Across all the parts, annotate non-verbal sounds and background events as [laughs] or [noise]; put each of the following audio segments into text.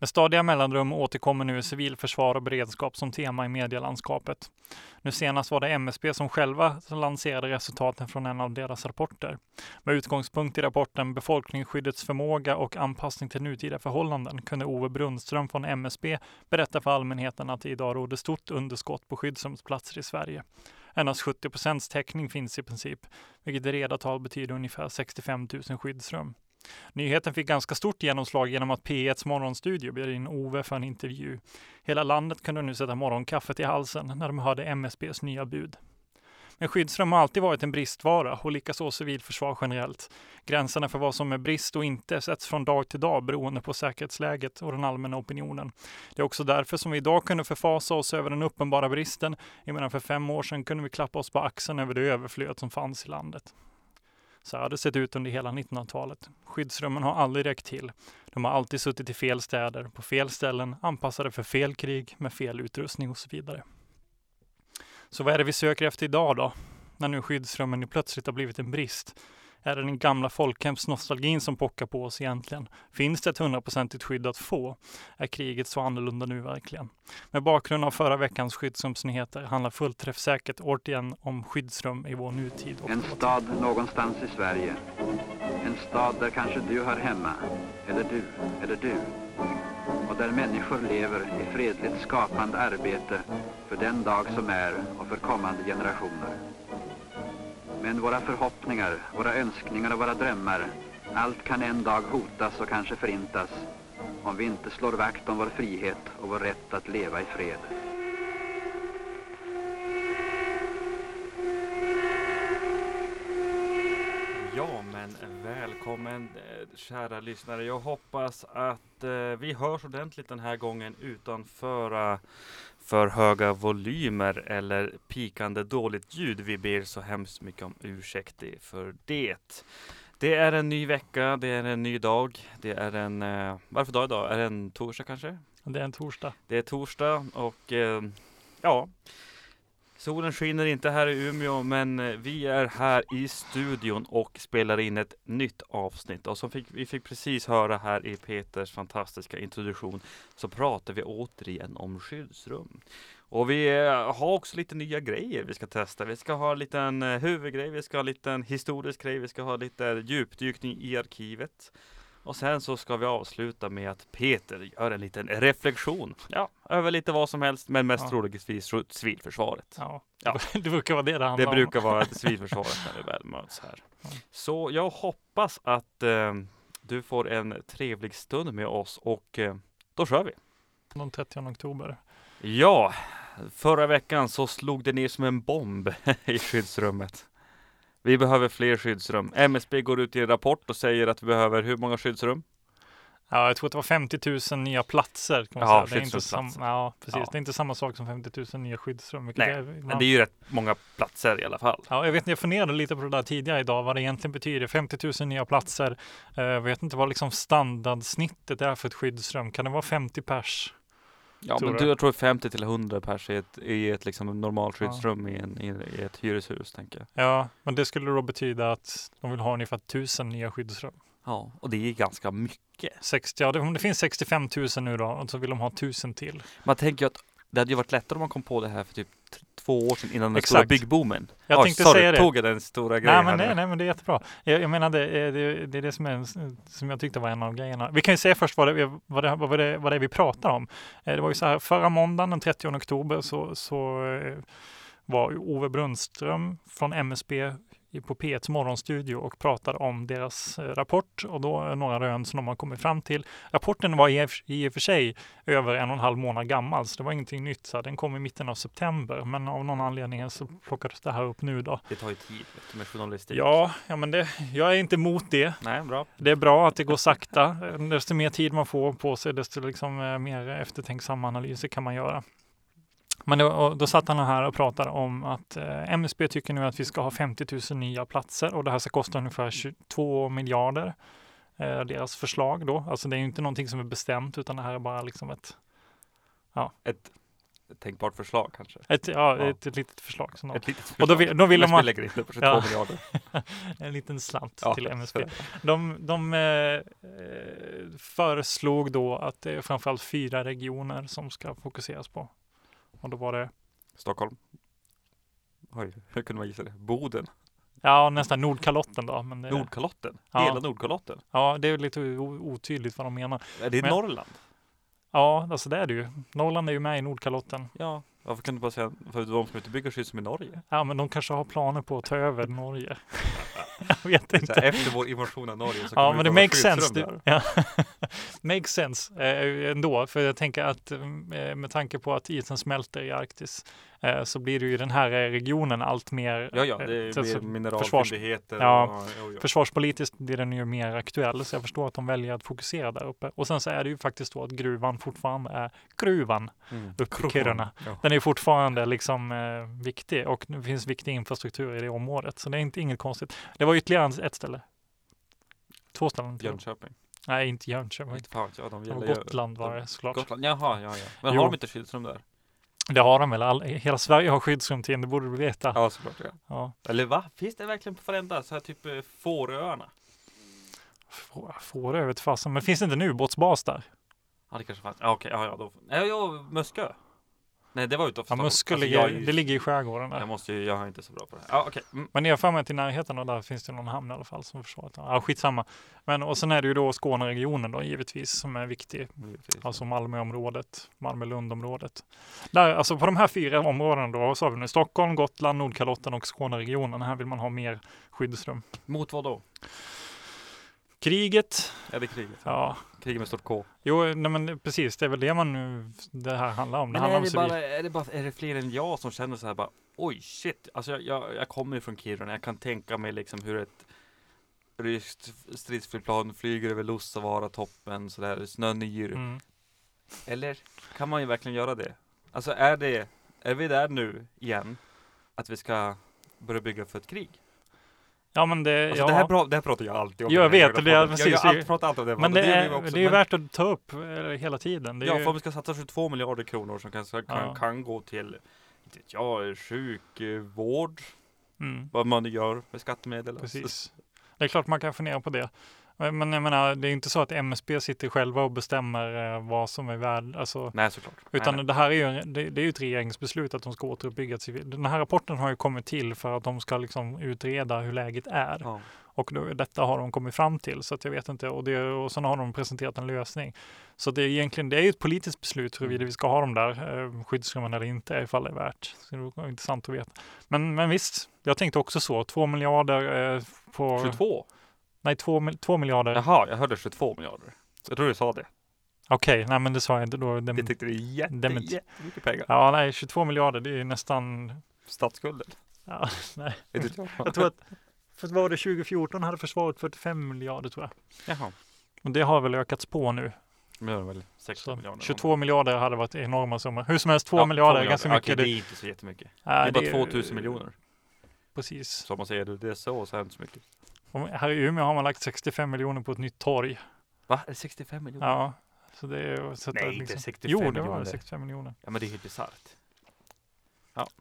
Med stadiga mellanrum återkommer nu civilförsvar och beredskap som tema i medielandskapet. Nu senast var det MSB som själva lanserade resultaten från en av deras rapporter. Med utgångspunkt i rapporten Befolkningsskyddets förmåga och anpassning till nutida förhållanden kunde Ove Brunström från MSB berätta för allmänheten att det idag råder stort underskott på skyddsrumsplatser i Sverige. Endast 70 procents täckning finns i princip, vilket i reda tal betyder ungefär 65 000 skyddsrum. Nyheten fick ganska stort genomslag genom att P1s morgonstudio bjöd in Ove för en intervju. Hela landet kunde nu sätta morgonkaffet i halsen när de hörde MSBs nya bud. Men skyddsrum har alltid varit en bristvara och likaså civilförsvar generellt. Gränserna för vad som är brist och inte sätts från dag till dag beroende på säkerhetsläget och den allmänna opinionen. Det är också därför som vi idag kunde förfasa oss över den uppenbara bristen. medan för fem år sedan kunde vi klappa oss på axeln över det överflöd som fanns i landet. Så har det sett ut under hela 1900-talet. Skyddsrummen har aldrig räckt till. De har alltid suttit i fel städer, på fel ställen, anpassade för fel krig, med fel utrustning och så vidare. Så vad är det vi söker efter idag då? När nu skyddsrummen plötsligt har blivit en brist. Är det den gamla folkhemsnostalgin som pockar på oss egentligen? Finns det ett hundraprocentigt skydd att få? Är kriget så annorlunda nu verkligen? Med bakgrund av förra veckans skyddsrumsnyheter handlar fullt träffsäkert återigen om skyddsrum i vår nutid. En stad någonstans i Sverige. En stad där kanske du hör hemma. Eller du, eller du. Och där människor lever i fredligt skapande arbete för den dag som är och för kommande generationer. Men våra förhoppningar, våra önskningar och våra drömmar, allt kan en dag hotas och kanske förintas om vi inte slår vakt om vår frihet och vår rätt att leva i fred. Ja, men välkommen eh, kära lyssnare. Jag hoppas att eh, vi hörs ordentligt den här gången utan för, eh, för höga volymer eller pikande dåligt ljud. Vi ber så hemskt mycket om ursäkt för det. Det är en ny vecka, det är en ny dag. Det är en, eh, varför dag idag? Är det en torsdag kanske? Det är en torsdag. Det är torsdag och eh, ja, Solen skiner inte här i Umeå, men eh, vi är här i studion och spelar in ett nytt avsnitt. Och som fick, vi fick precis höra här i Peters fantastiska introduktion så pratar vi återigen om skyddsrum. Och vi eh, har också lite nya grejer vi ska testa. Vi ska ha en liten eh, huvudgrej, vi ska ha en liten historisk grej, vi ska ha lite djupdykning i arkivet. Och sen så ska vi avsluta med att Peter gör en liten reflektion. Ja, över lite vad som helst, men mest ja. troligtvis civilförsvaret. Ja, ja, [laughs] det brukar vara det det handlar Det brukar vara [laughs] civilförsvaret när vi väl möts här. Ja. Så jag hoppas att eh, du får en trevlig stund med oss och eh, då kör vi. Den 30 oktober. Ja, förra veckan så slog det ner som en bomb [laughs] i skyddsrummet. Vi behöver fler skyddsrum. MSB går ut i en rapport och säger att vi behöver hur många skyddsrum? Ja, jag tror att det var 50 000 nya platser. Kan man ja, säga. Det är inte sam- ja, precis. Ja. Det är inte samma sak som 50 000 nya skyddsrum. Nej, är, man... men det är ju rätt många platser i alla fall. Ja, jag vet inte, jag funderade lite på det där tidigare idag, vad det egentligen betyder. 50 000 nya platser. Eh, jag vet inte vad liksom standardsnittet är för ett skyddsrum. Kan det vara 50 pers? Ja, tror men du, jag tror 50 till 100 pers i ett, i ett liksom normalt skyddsrum ja. i, en, i, ett hyreshus, tänker jag. Ja, men det skulle då betyda att de vill ha ungefär 1000 nya skyddsrum. Ja, och det är ganska mycket. 60, ja, det, om det finns 65 000 nu då, och så vill de ha 1000 till. Man tänker ju att det hade ju varit lättare om man kom på det här för typ två år sedan innan den Exakt. stora byggboomen. Jag oh, tänkte sorry, säga det. tog jag den stora grejen nej, men, nej, nej, men det är jättebra. Jag, jag menar, det, det, det är det som, är, som jag tyckte var en av grejerna. Vi kan ju säga först vad det, vad det, vad det, vad det är vi pratar om. Eh, det var ju så här, förra måndagen den 30 oktober så, så eh, var Ove Brunström från MSB på P1 morgonstudio och pratade om deras eh, rapport och då några rön som de har kommit fram till. Rapporten var i och för sig över en och en halv månad gammal, så det var ingenting nytt. Så den kom i mitten av september, men av någon anledning så plockades det här upp nu då. Det tar ju tid med journalistik. Ja, ja men det, jag är inte emot det. Nej, bra. Det är bra att det går sakta. Desto mer tid man får på sig, desto liksom eh, mer eftertänksamma analyser kan man göra. Men då, då satt han här och pratade om att eh, MSB tycker nu att vi ska ha 50 000 nya platser och det här ska kosta ungefär 22 miljarder. Eh, deras förslag då. Alltså det är inte någonting som är bestämt utan det här är bara liksom ett Ja. Ett tänkbart förslag kanske? Ett, ja, ja. Ett, ett litet förslag. Som ett litet förslag. Och då, vill, då ville man... lägger in det på 22 ja. miljarder. [laughs] en liten slant ja. till MSB. De, de eh, föreslog då att det är framförallt fyra regioner som ska fokuseras på. Och då var det, Stockholm. Oj, hur kunde man gissa det? Boden. ja nästan Nordkalotten då. Men det, Nordkalotten. Ja. Hela Nordkalotten. ja, det är lite otydligt vad de menar. Är det Men- Norrland? Ja, alltså det är det ju. Norrland är ju med i Nordkalotten. Ja. Varför kunde du bara säga, för de ska inte bygga skyddsrum i Norge? Ja, men de kanske har planer på att ta över Norge. [laughs] Jag vet Så här, inte. efter vår invasion av Norge så Ja, men det makes sense. där. ja. [laughs] makes sense eh, ändå, för jag tänker att eh, med tanke på att isen smälter i Arktis eh, så blir det ju den här eh, regionen allt mer Ja, ja, eh, det blir så mineralfyndigheter. Ja. och-. Försvarspolitiskt blir den ju mer aktuell, så jag förstår att de väljer att fokusera där uppe. Och sen så är det ju faktiskt så att gruvan fortfarande är gruvan Mm. uppe i Kiruna. Ja. Den är fortfarande liksom eh, viktig och det finns viktig infrastruktur i det området. Så det är inte inget konstigt. Det var ytterligare ett ställe. Två ställen. Jönköping. Nej, inte Jönköping. Inte fan jag, de ju- Gotland var det såklart. Gotland, jaha, ja, ja. Men Jo. har de inte skyddsrum där? Det har de väl? All, hela Sverige har skyddsrum till det borde du veta. Ja, såklart. Ja. Ja. Eller va? Finns det verkligen på varenda? Så här typ eh, Fåröarna? Få- Fårö vet fasen. Men finns det inte en ubåtsbas där? Ja, det kanske fanns. Ja, okej. Ja, ja, då. Nej, ja, Muskö. Nej, det var utanför Ja, Stockholm. Muskö Alltså, ligger, ju- det ligger i skärgården där. Jag måste ju, jag är inte så bra på det. här. Ja, okej. Mm. Men jag har för mig att i närheten och där finns det någon hamn i alla fall som försvaret har. Ja, skitsamma. Men och sen är det ju då Skåneregionen då givetvis som är viktig. Alltså Malmöområdet, Malmö-Lundområdet. Där, alltså på de här fyra områdena då så har vi nu Stockholm, Gotland, Nordkalotten och Skåneregionen. Här vill man ha mer skyddsrum. Mot vad då? Kriget, Ja, det är kriget. ja, Kriget med stort K. jo, nej men precis, det är väl det man nu, det här handlar om. Det Men handlar är om det, civil. bara, är, det bara, är det fler än jag som känner så här bara Oj shit, alltså jag, jag, jag kommer ju från Kiruna, jag kan tänka mig liksom hur ett ryskt stridsflygplan flyger över Lussavaara toppen sådär, snön yr. Mm. Eller kan man ju verkligen göra det? Alltså är det, är vi där nu igen? Att vi ska börja bygga för ett krig? Ja men det, Alltså ja. det, här, pra- det här pratar jag alltid om. Jag den här vet, det precis, Jag, jag, jag pratar alltid om det. men det vi är, också, det är men- värt att ta upp eh, hela tiden. Det Ja, ju, för om vi ska satsa 22 miljarder kronor som kan, kan, Ja. kan gå till jag, sjukvård, mm. vad man gör med skattemedel. Precis. Det är klart man kan fundera på det. Men jag menar, det är inte så att MSB sitter själva och bestämmer eh, vad som är värd, alltså, Nej, såklart. utan nej, nej. det här är ju, det, det är ju ett regeringsbeslut att de ska återuppbygga civil. Den här rapporten har ju kommit till för att de ska liksom utreda hur läget är. Ja. Och då, detta har de kommit fram till, så att jag vet inte. Och, det, och sen har de presenterat en lösning. Så det är egentligen, det är ju ett politiskt beslut huruvida vi ska ha de där eh, skyddsrummen eller inte, ifall det är värt. Så det var intressant att veta. Men, men visst, jag tänkte också så. Två miljarder eh, på... 22? Nej, två, mil- två miljarder. Jaha, jag hörde 22 miljarder. Jag tror du sa det. Okej, nej men det sa jag inte då. Det, Vi tyckte det är jätte, jättemycket pengar. ja, nej, 22 miljarder, det är ju nästan... Statsskulden. Ja, [laughs] nej. Jag. Jag tror att, för vad var det 2014 hade försvaret 45 miljarder tror jag. Jaha. Och det har väl ökats på nu. Men det väl 16 Så miljarder. 22 miljarder hade varit enorma summor. Hur som helst, 2 Ja, miljarder är ganska mycket. Okej, det är inte så jättemycket. Nej, det är bara är- 2000 miljoner. Precis. Så om man säger det är så, så är det inte så mycket. Här i Umeå har man lagt 65 miljoner på ett nytt torg. Va? Är det 65 miljoner? Ja. Så det är, så Nej, det inte liksom, 65 Jo, det var miljoner. det, 65 miljoner. Ja men det är helt bisarrt.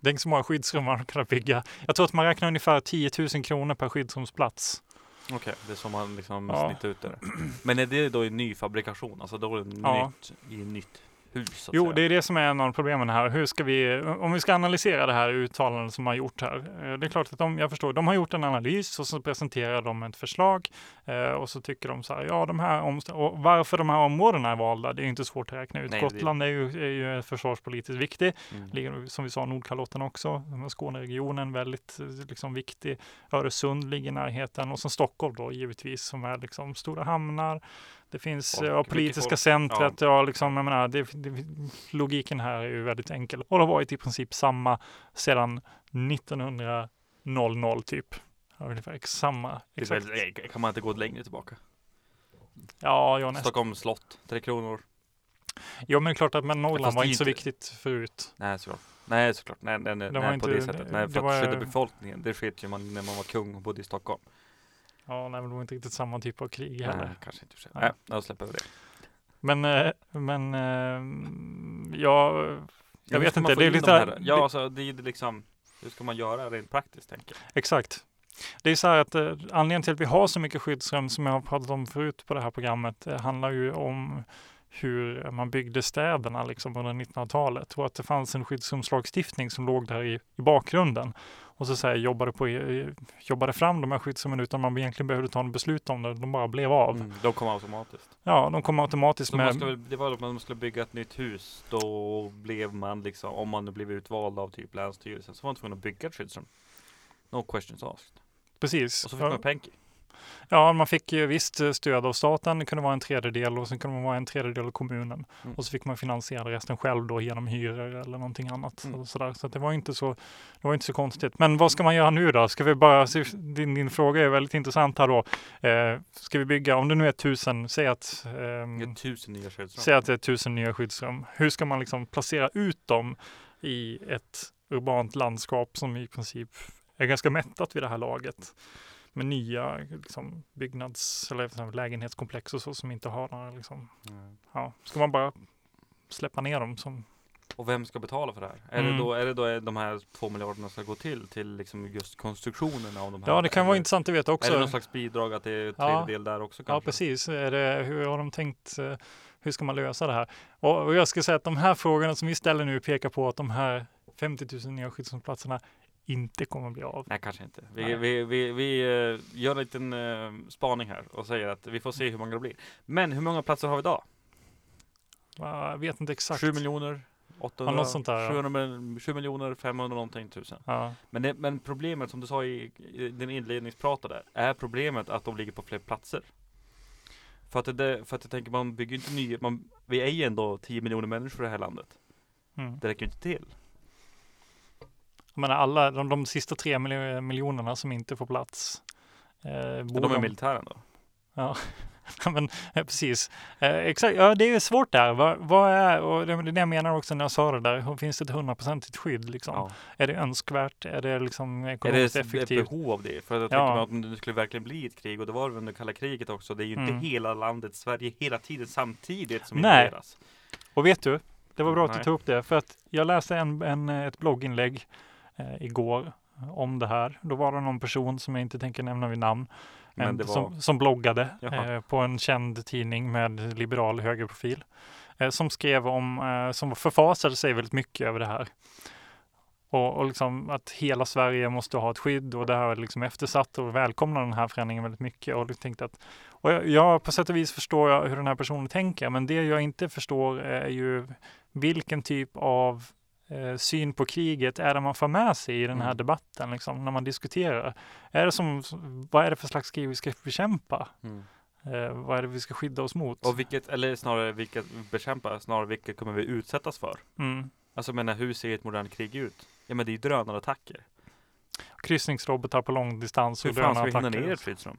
Tänk så många skyddsrum man kan bygga. Jag tror att man räknar ungefär 10 000 kronor per skyddsrumsplats. Okej, det är som man liksom Ja. snittar ut det. Men är det då i ny fabrikation? Alltså då är det Ja. nytt i nytt hus? Jo, säga. det är det som är en av problemen här. Hur ska vi, om vi ska analysera det här uttalandet som har gjort här. eh, Det är klart att de, jag förstår, de har gjort en analys och så presenterar de ett förslag eh, och så tycker de så här, ja, de här och varför de här områdena är valda, det är inte svårt att räkna ut. Nej, Gotland är ju, är ju försvarspolitiskt viktig. Mm. ligger som vi sa Nordkalotten också, Skåneregionen väldigt eh, liksom, viktig. Öresund ligger i närheten och så Stockholm då givetvis som är liksom stora hamnar. Det finns ja, mycket politiska folk. centret, ja. liksom, jag menar, det, det, logiken här är ju väldigt enkel och det har varit i princip samma sedan 1900 typ. Ja, Ungefär samma. Exakt. väl- Kan man inte gå längre tillbaka? Ja, ja, nästan. Stockholms slott, tre kronor. Jo, men det är klart att men Norrland var inte så viktigt förut. Nej såklart. Nej såklart. Nej, nej, nej, nej inte- på det sättet. Nej, det för att skydda befolkningen. Det sket ju man när man var kung och bodde i Stockholm. Ja, nej, men det var inte riktigt samma typ av krig heller. Nej, kanske inte. Nej. Nej, då släpper vi det. Men, eh, men eh, ja, Ja, hur vet inte, det är lite de Ja, alltså det är liksom, hur ska man göra rent praktiskt tänker jag? exakt. Det är så här att eh, anledningen till att vi har så mycket skyddsrum som jag har pratat om förut på det här programmet det handlar ju om hur man byggde städerna liksom under 1900-talet och att det fanns en skyddsrumslagstiftning som låg där i, i bakgrunden och så, så här, jobbade, på, jobbade fram de här skyddsrummen utan man egentligen behövde ta en beslut om det. De bara blev av. Mm, de kom automatiskt. Ja, de kom automatiskt. med... Skulle, det var att man skulle bygga ett nytt hus. Då blev man liksom, om man nu blev utvald av typ Länsstyrelsen, så var man tvungen att bygga ett skyddsrum. No questions asked. Precis. Och så fick man pengar. Ja, man fick visst stöd av staten. Det kunde vara en tredjedel och sen kunde man vara en tredjedel av kommunen. Mm. Och så fick man finansiera resten själv då genom hyror eller någonting annat. Mm. Så, så det var inte så, det var inte så konstigt. Men vad ska man göra nu då? Ska vi bara, din, din fråga är väldigt intressant här då. Eh, ska vi bygga, om det nu är tusen, säg att, eh, tusen nya skyddsrum. Säg att det är tusen nya skyddsrum. Hur ska man liksom placera ut dem i ett urbant landskap som i princip är ganska mättat vid det här laget? Med nya liksom, byggnads eller lägenhetskomplex och så som inte har några liksom, mm. ja, ska man bara släppa ner dem som och vem ska betala för det här? Är, mm. det, då, är det då de här två miljarderna ska gå till, till liksom just konstruktionen av de här? Ja, det kan vara intressant att veta också. Är det någon slags bidrag att det är tredjedel ja. där också? Kanske? Ja, precis. Det, hur har de tänkt? Eh, hur ska man lösa det här? Och, och jag ska säga att de här frågorna som vi ställer nu pekar på att de här 50 000 nya skyddsrumsplatserna inte kommer bli av. Nej, kanske inte. Vi, vi, vi, vi uh, gör en liten uh, spaning här och säger att vi får se hur många det blir. Men hur många platser har vi idag? Jag vet inte exakt. 7 miljoner? 800, ja, något sånt där, 700, 7 miljoner 500 någonting tusen. Ja. Men, det, men problemet som du sa i, i din inledningsprata där, är problemet att de ligger på fler platser? För att, det, för att jag tänker, man bygger inte nya, man, vi är ju ändå 10 miljoner människor i det här landet. Mm. Det räcker inte till. Menar alla, de, de sista tre miljonerna som inte får plats. Eh, de är militären då? Ja, [laughs] men precis. Eh, exakt, ja det är svårt där. Vad, vad, är, och det är det jag menar också när jag sa det där, finns det ett hundraprocentigt skydd liksom? Ja. Är det önskvärt? Är det liksom ekonomiskt effektivt? Är det ett behov av det? För jag tänker ja. att om det skulle verkligen bli ett krig, och det var det under kalla kriget också, det är ju inte mm. hela landet Sverige hela tiden samtidigt som invaderas. Och vet du, det var bra Nej. att du tog upp det, för att jag läste en, en, ett blogginlägg eh, igår om det här. Då var det någon person som jag inte tänker nämna vid namn en, var... som, som bloggade eh, på en känd tidning med liberal högerprofil eh, som skrev om, eh, som förfasade sig väldigt mycket över det här. Och, och liksom att hela Sverige måste ha ett skydd och det här är liksom eftersatt och välkomnar den här förändringen väldigt mycket. Och tänkte att, och jag, jag, på sätt och vis förstår jag hur den här personen tänker, men det jag inte förstår är ju vilken typ av eh, syn på kriget är det man får med sig i den här mm. debatten, liksom, när man diskuterar? Är det som, vad är det för slags krig vi ska bekämpa? Mm. Eh, vad är det vi ska skydda oss mot? Och vilket, eller snarare vilket bekämpa, snarare vilket kommer vi utsättas för? Mm. Alltså menar, hur ser ett modernt krig ut? Ja men det är ju drönarattacker. Kryssningsrobotar på lång distans och drönarattacker. Hur fan ska vi hinna ner ett skyddsrum?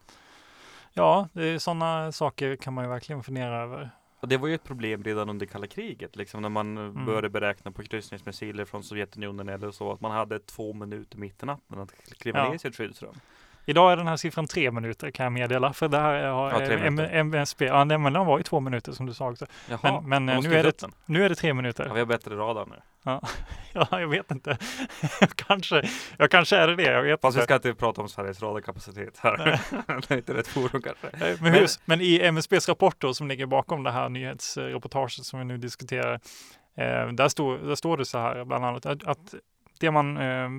Ja, sådana saker kan man ju verkligen fundera över. Och det var ju ett problem redan under kalla kriget, liksom när man mm. började beräkna på kryssningsmissiler från Sovjetunionen eller så, att man hade två minuter mitt i natten att kliva ja. ner i sitt skyddsrum. Idag är den här siffran tre minuter kan jag meddela, för det här har ja, MSB, ja men den var ju två minuter som du sa också. Jaha, men, men nu, är det, nu är det tre minuter. Ja, vi har bättre radar nu. Ja, [laughs] ja jag vet inte. [laughs] kanske, jag kanske är det det, jag vet Fast inte. vi ska inte prata om Sveriges radarkapacitet här. [laughs] det är inte rätt forum kanske. Men, men, men i MSBs rapport då, som ligger bakom det här nyhetsreportaget som vi nu diskuterar, eh, där, står, där står det så här bland annat att, att det man eh,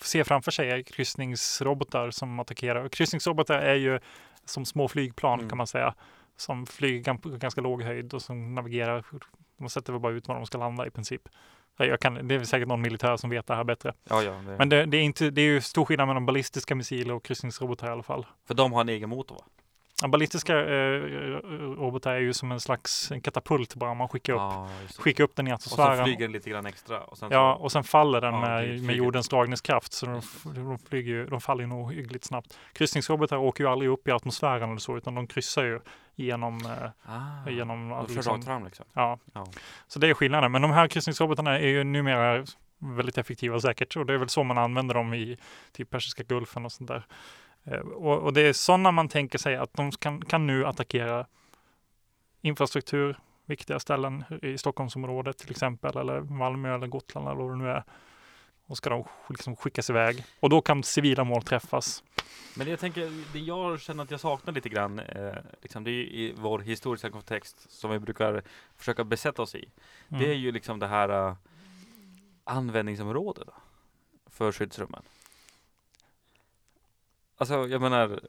ser framför sig är kryssningsrobotar som attackerar. Kryssningsrobotar är ju som små flygplan mm. kan man säga, som flyger på ganska låg höjd och som navigerar. De sätter väl bara ut var de ska landa i princip. Jag kan, det är säkert någon militär som vet det här bättre. Ja, ja, det... Men det, det, är inte, det är ju stor skillnad mellan ballistiska missiler och kryssningsrobotar i alla fall. För de har en egen motor va? Ballistiska eh, robotar är ju som en slags en katapult bara. Man skickar upp, ja, skickar upp den i atmosfären. Och så flyger den lite grann extra. Och sen ja, och sen faller den ja, med, med jordens dragningskraft. Så de, de, flyger, de faller ju nog hyggligt snabbt. Kryssningsrobotar åker ju aldrig upp i atmosfären eller så, utan de kryssar ju genom... Eh, ah, genom de kör liksom, rakt fram liksom? Ja. ja. Så det är skillnaden. Men de här kryssningsrobotarna är ju numera väldigt effektiva säkert. Och det är väl så man använder dem i typ Persiska gulfen och sånt där. Eh, och, och, det är sådana man tänker sig att de kan, kan nu attackera infrastruktur, viktiga ställen i Stockholmsområdet till exempel, eller Malmö eller Gotland eller vad det nu är. och ska de liksom skickas iväg. Och då kan civila mål träffas. Men jag tänker, det jag känner att jag saknar lite grann, eh, liksom det är i vår historiska kontext som vi brukar försöka besätta oss i. Mm. Det är ju liksom det här uh, användningsområdet för skyddsrummen. Alltså jag menar,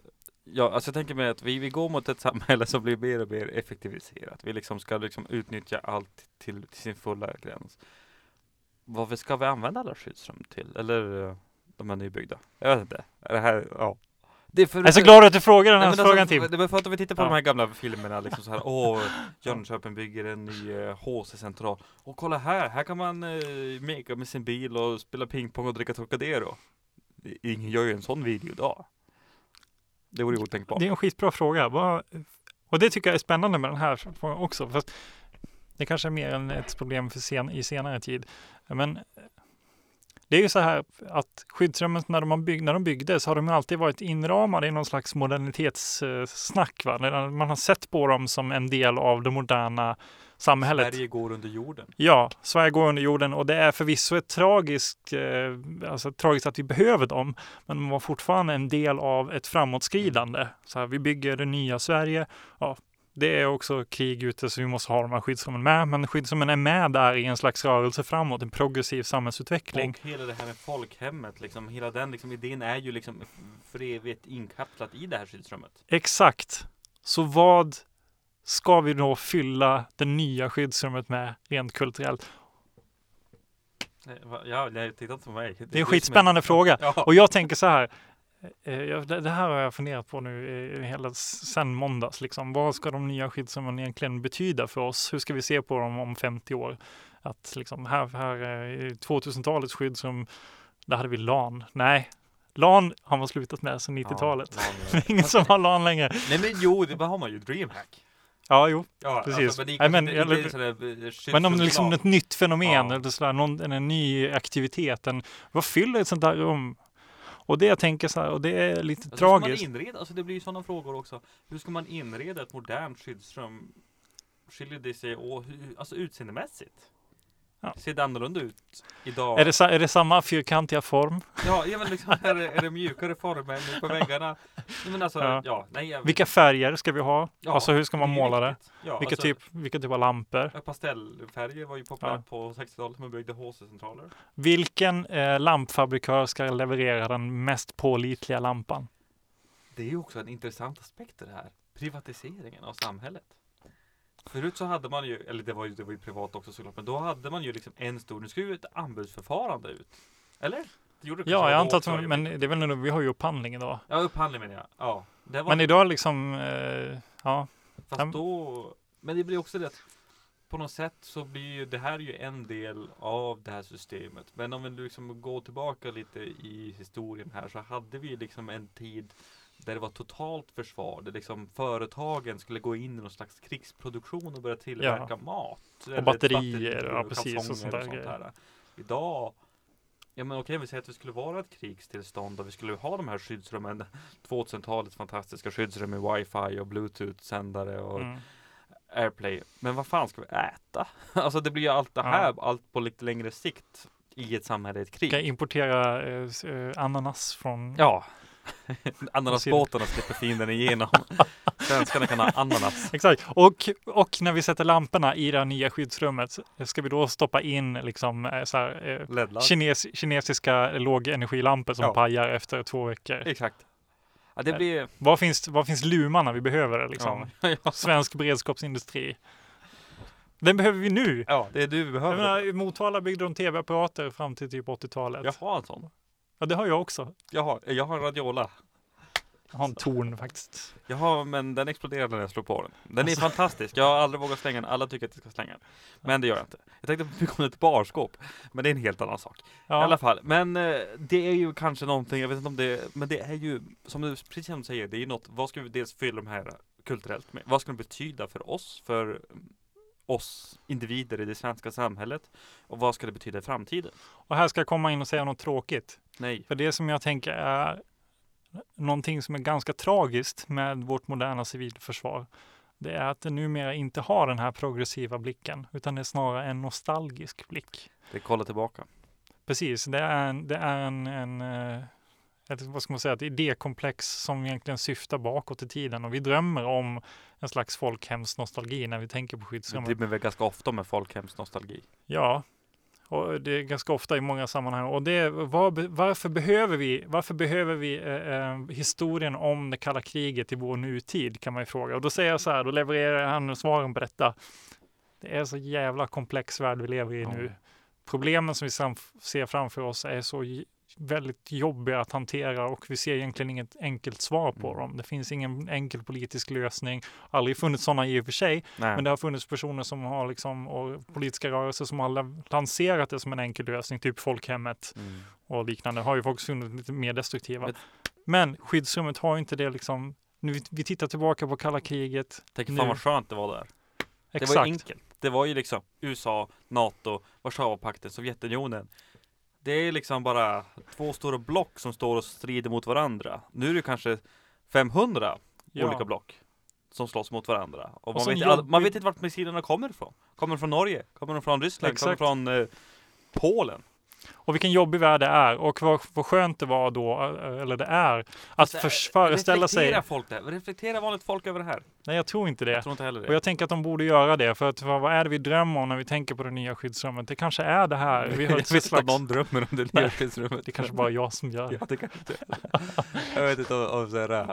ja, alltså jag tänker mig att vi, vi går mot ett samhälle som blir mer och mer effektiviserat. Vi liksom ska liksom utnyttja allt till, till sin fulla gräns. Varför ska vi använda alla skyddsrum till? Eller uh, de är nybyggda? Jag vet inte. Är det här, ja. Det är för, Jag är så glad att du frågar den här Nej, frågan alltså, Tim. Det var för att om vi tittar på Ja. de här gamla filmerna liksom så här, åh, Jönköping bygger en ny eh, HC-central. Och kolla här, här kan man eh, meka med sin bil och spela pingpong och dricka Trocadero. Ingen gör ju en sån video idag. Det vore ju otänkbart. Det är en skitbra fråga. Och det tycker jag är spännande med den här frågan också. Fast det kanske är mer än ett problem för sen, i senare tid. Men eh, det är ju så här att skyddsrummen när de, bygg, när de byggdes har de alltid varit inramade i någon slags modernitetssnack. Va? Man har sett på dem som en del av det moderna samhället. Sverige går under jorden. Ja, Sverige går under jorden och det är förvisso ett tragiskt, eh, alltså tragiskt att vi behöver dem, men de var fortfarande en del av ett framåtskridande. Så här, vi bygger det nya Sverige. Ja, det är också krig ute så vi måste ha de här skyddsrummen med, men skyddsrummen är med där i en slags rörelse framåt, en progressiv samhällsutveckling. Och hela det här med folkhemmet, liksom, hela den liksom, idén är ju liksom för evigt inkapslat i det här skyddsrummet. Exakt. Så vad ska vi då fylla det nya skyddsrummet med rent kulturellt? Ja, titta inte på mig. Det är en skitspännande fråga. Ja. Och jag tänker så här. eh, jag- Det det här har jag funderat på nu eh, hela sen måndags. Liksom. Vad ska de nya skyddsrummen egentligen betyda för oss? Hur ska vi se på dem om 50 år? Att liksom här, här eh, i 2000-talets skyddsrum, där hade vi LAN. Nej, LAN har man slutat med sedan 90-talet. Ja, Det är [laughs] ingen som har LAN längre. Nej men jo, det har man ju. DreamHack. Ja, jo. Ja, Precis. Alltså, men Nej, men- inte- eller- eh, Men om det är liksom ett nytt fenomen, Ja. eller sådär, någon, en ny aktivitet, en, vad fyller ett sånt där rum? Och det jag tänker så här, och det är lite Alltså, ska man tragiskt. inreda? Alltså det blir ju sådana frågor också. Hur ska man inreda ett modernt skyddsrum? Skiljer det sig och alltså utseendemässigt? Ja. Ser det annorlunda ut idag? Är det, är det samma fyrkantiga form? Ja, ja men liksom är det, är det mjukare former på väggarna? Men alltså, Ja. ja. nej, Vilka färger ska vi ha? Ja, alltså hur ska man måla det? Ja, Vilka, alltså, typ, vilka typ av lampor? Pastellfärger var ju populärt på 60-talet när man byggde HC-centraler. Vilken eh, lampfabrikör ska leverera den mest pålitliga lampan? Det är ju också en intressant aspekt i det här. Privatiseringen av samhället. Förut så hade man ju, eller det var ju, det var ju privat också såklart, men då hade man ju liksom en stor, nu ska ju ett anbudsförfarande ut. Eller? Det gjorde det Ja, jag antar att, jag men det är väl nu, vi har ju upphandling idag. Ja, upphandling menar jag. Ja. Det var, Men idag liksom, eh, ja, fast då, men det blir också det att på något sätt så blir ju det här ju en del av det här systemet. Men om vi liksom går tillbaka lite i historien här så hade vi liksom en tid där det var totalt försvar, där liksom företagen skulle gå in i någon slags krigsproduktion och börja tillverka mat. eller batterier, ja, och precis, och sånt där grejer. här. Idag Ja men okej, vi säger att vi skulle vara ett krigstillstånd och vi skulle ha de här skyddsrummen [laughs] 2000-talets fantastiska skyddsrum med wifi och bluetooth-sändare och mm. airplay. Men vad fan ska vi äta? [laughs] Alltså det blir ju allt det Ja. här, allt på lite längre sikt i ett samhälle i ett krig. kan importera eh, eh, ananas från Ja. [laughs] Ananasbåtarna slipper fienden igenom. [laughs] Svenskarna kan ha ananas. Exakt. Och, och när vi sätter lamporna i det här nya skyddsrummet, ska vi då stoppa in liksom eh, så här, eh, kines, kinesiska lågenergilampor som Ja. pajar efter två veckor? Exakt. Ja, det blir... Var finns, var finns lumarna vi behöver liksom? [laughs] Ja. Svensk beredskapsindustri. Den behöver vi nu. ja, det är du vi Jag behöver. menar, I Motala byggde de tv-apparater fram till typ 80-talet. Jag har en sån. Ja, det har jag också. Jag har, jag har en radiola. Jag har en torn faktiskt. Jag har, men den exploderade när jag slog på den. Den är Alltså. fantastisk. Jag har aldrig vågat slänga den. Alla tycker att jag ska slänga den. Men det gör jag inte. Jag tänkte bygga om ett barskåp. Men det är en helt annan sak. I alla Ja, fall. Men eh, det är ju kanske någonting, jag vet inte om det Men det är ju, som du precis som du säger, det är ju något. Vad ska vi dels fylla de här kulturellt med? Vad ska det betyda för oss? För oss individer i det svenska samhället? Och vad ska det betyda i framtiden? och här ska jag komma in och säga något tråkigt. Nej. För det som jag tänker är någonting som är ganska tragiskt med vårt moderna civilförsvar. Det är att det numera inte har den här progressiva blicken, utan det är snarare en nostalgisk blick. Det är kolla tillbaka. precis. Det är en, det är en, en ett, vad ska man säga, ett idékomplex som egentligen syftar bakåt i tiden och vi drömmer om en slags folkhemsnostalgi när vi tänker på skyddsrummet. drömmer väl ganska ofta med folkhemsnostalgi. Ja, och det är ganska ofta i många sammanhang. Och det, var, varför behöver vi, varför behöver vi eh, eh, historien om det kalla kriget i vår nutid kan man ju fråga. Och då säger jag så här, då levererar han svaren på detta. Det är så jävla komplex värld vi lever i Ja. nu. Problemen som vi ser framför oss är så väldigt jobbiga att hantera och vi ser egentligen inget enkelt svar på Mm. dem. Det finns ingen enkel politisk lösning. Aldrig funnits sådana i och för sig, Nej. men det har funnits personer som har liksom, och politiska rörelser som har la- lanserat det som en enkel lösning, typ folkhemmet Mm. och liknande, har ju faktiskt funnits lite mer destruktiva. Men- skyddsrummet har inte det liksom, nu vi, tittar tillbaka på kalla kriget, Tänk fan vad skönt det var där. Det exakt. var ju enkelt. Det var ju liksom USA, NATO, Warszawapakten, Sovjetunionen. Det är liksom bara två stora block som står och strider mot varandra. Nu är det kanske 500 Ja. olika block som slåss mot varandra. Och, man, så vet, all, man vet inte vart missilerna kommer ifrån. Kommer de från Norge? Kommer de från Ryssland? Kommer de Exakt. från eh, Polen? Och vilken jobbig värld det är och vad, vad skönt det var då, eh, eller det är, att Alltså, förs- föreställa sig, Reflektera folk det. Reflektera vanligt folk över det här. nej jag tror inte det. Jag tror inte heller Och det. jag tänker att de borde göra det, för att vad är det vi drömmer om när vi tänker på det nya skyddsrummet? Det kanske är det här. Vi har [laughs] jag ett vet inte slags, om någon drömmer om det nya skyddsrummet. det kanske bara jag som gör det. [laughs] Ja, det kanske. Jag vet inte om, om så här, äh,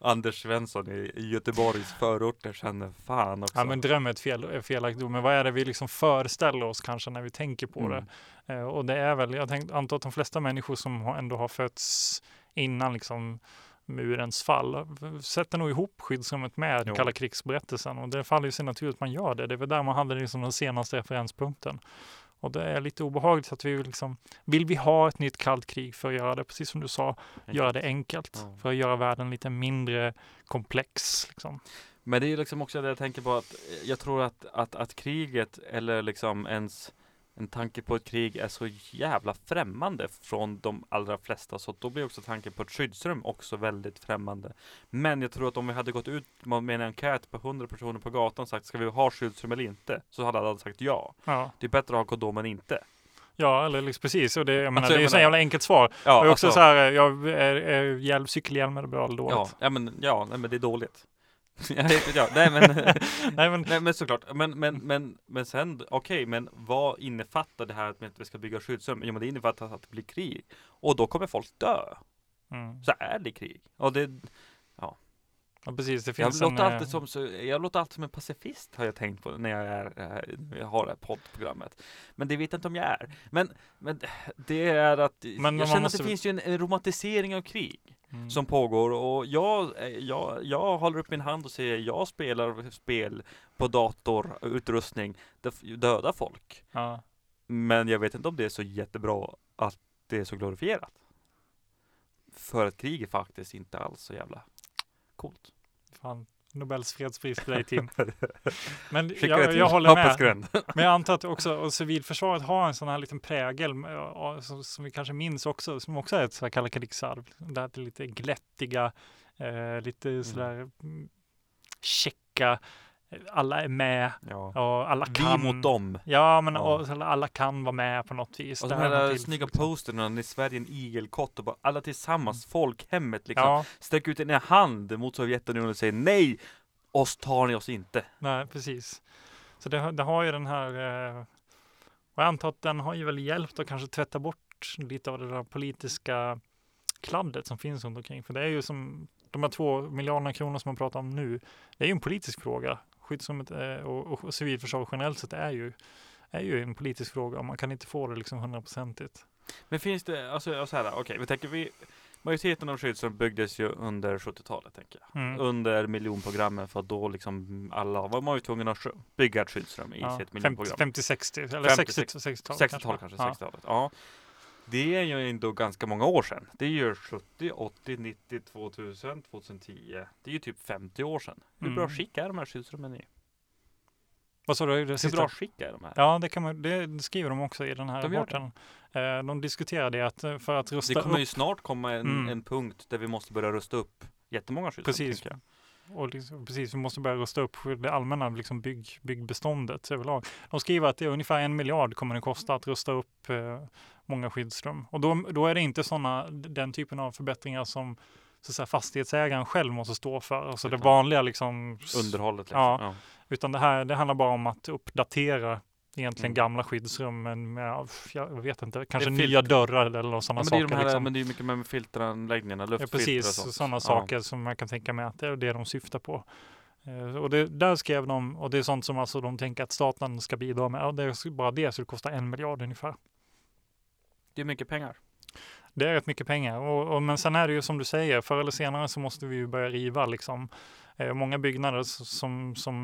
Anders Svensson i, Göteborgs förorter känner fan också. Ja, men dröm är ett fel, felaktigt ord, men vad är det vi liksom föreställer oss kanske när vi tänker på Mm. det? Eh, och det är väl, jag tänk, antar att de flesta människor som ändå har fötts innan liksom murens fall sätter nog ihop skyddsrummet med Jo. kalla krigsberättelsen och det faller ju sig naturligt att man gör det. Det är väl där man hade liksom den senaste referenspunkten. Och det är lite obehagligt att vi liksom, vill vi ha ett nytt kallt krig för att göra det, precis som du sa, göra det enkelt, Ja. för att göra världen lite mindre komplex. Liksom. Men det är liksom också det jag tänker på att jag tror att, att, att kriget eller liksom ens en tanke på ett krig är så jävla främmande från de allra flesta så då blir också tanken på ett skyddsrum också väldigt främmande. Men jag tror att om vi hade gått ut med en enkät på 100 personer på gatan och sagt ska vi ha skyddsrum eller inte? Så hade alla sagt ja. Ja. Det är bättre att ha kondom än inte. Ja, eller liksom precis. Och det, jag menar, Alltså, det är ju så jävla enkelt svar. Ja, och också alltså- så här, jag, är, är hjälm, cykelhjälm är bra eller dåligt? Ja, ja men, ja, men det är dåligt. Jag vet inte, ja, nej men, [laughs] Nej, men, nej men såklart, men, men, men, men sen, okej, men vad innefattar det här att vi ska bygga skyddsrum? Jo men det innefattar att det blir krig. Och då kommer folk dö. mm. Så är det krig. Och det, ja, precis. Det jag, finns en... låter eh, alltid som, så, jag låter alltid som en pacifist har jag tänkt på när jag, är, eh, jag har det här poddprogrammet. Men det vet jag inte om jag är. Men, men det är att, man jag känner måste- att det finns ju en, en romantisering av krig. Mm. som pågår och jag, eh, jag, jag håller upp min hand och säger jag spelar spel på datorutrustning där dödar folk. Ja. Men jag vet inte om det är så jättebra att det är så glorifierat. För att krig är faktiskt inte alls så jävla coolt. Fan. Nobels fredspris till dig Tim. [laughs] Men det jag, till jag håller med. [laughs] Men jag antar att också och civilförsvaret har en sån här liten prägel som, som vi kanske minns också, som också är ett så här kalla krigsarv. Det här lite glättiga, eh, lite sådär mm, checka, alla är med Ja. och alla Vi kan. mot dem. Ja, men Ja. Alla kan vara med på något vis. Och de här snygga liksom. posterna när Sverige är en igelkott och bara alla tillsammans, folkhemmet liksom. Ja, Sträck ut en hand mot Sovjetunionen och säger nej, oss tar ni oss inte. nej, precis. Så det, har- det har ju den här, eh, och jag antar att den har ju väl hjälpt att kanske tvätta bort lite av det där politiska kladdet som finns runt omkring. För det är ju som de här två miljarderna kronor som man pratar om nu, det är ju en politisk fråga. Skyddsrummet eh, och, och civilförsvar generellt sett är ju, är ju en politisk fråga och man kan inte få det liksom hundraprocentigt. Men finns det, alltså så här, okej, vi tänker vi Majoriteten av skyddsrum byggdes ju under 70-talet tänker jag. Mm. Under miljonprogrammet för då liksom alla var man ju tvungen att bygga ett skyddsrum i Ja, sitt 50, miljonprogram. 50-60 eller 50, 60 60-talet 60-talet kanske, 60-talet. Ja. Det är ju ändå ganska många år sedan. Det är ju 70, 80, 90, 2000, 2010. Det är ju typ 50 år sedan. Hur bra Mm. skick är de här skyddsrummen i? Vad sa du? Det Hur sista? bra skick är de här? Ja, det, kan man, det skriver de också i den här De rapporten. Eh, de diskuterar det att eh, för att rusta Det kommer upp ju snart komma en, Mm. en punkt där vi måste börja rusta upp jättemånga skyddsrum. Precis. Och liksom, precis, vi måste börja rusta upp det allmänna liksom bygg, byggbeståndet överlag. De skriver att det är ungefär en miljard kommer det kosta att rusta upp eh, många skyddsrum. Och då, då är det inte sådana, den typen av förbättringar som så att säga, fastighetsägaren själv måste stå för. Alltså det vanliga liksom. Underhållet. Liksom. Ja, Ja. utan det här, det handlar bara om att uppdatera egentligen Mm. gamla skyddsrum men med, jag vet inte, kanske Det nya dörrar eller sådana Ja, det är saker. de här, liksom. men det är mycket med filteranläggningarna, Ja, luftfilter och precis, sånt. sådana Ja. saker som man kan tänka mig att det är det de syftar på. Eh, Och det, där skrev de, och det är sånt som alltså de tänker att staten ska bidra med. Ja, det är bara det skulle kosta en miljard ungefär. Det är mycket pengar. Det är rätt mycket pengar. Och, och, men sen är det ju som du säger, förr eller senare så måste vi ju börja riva liksom. Eh, många byggnader som, som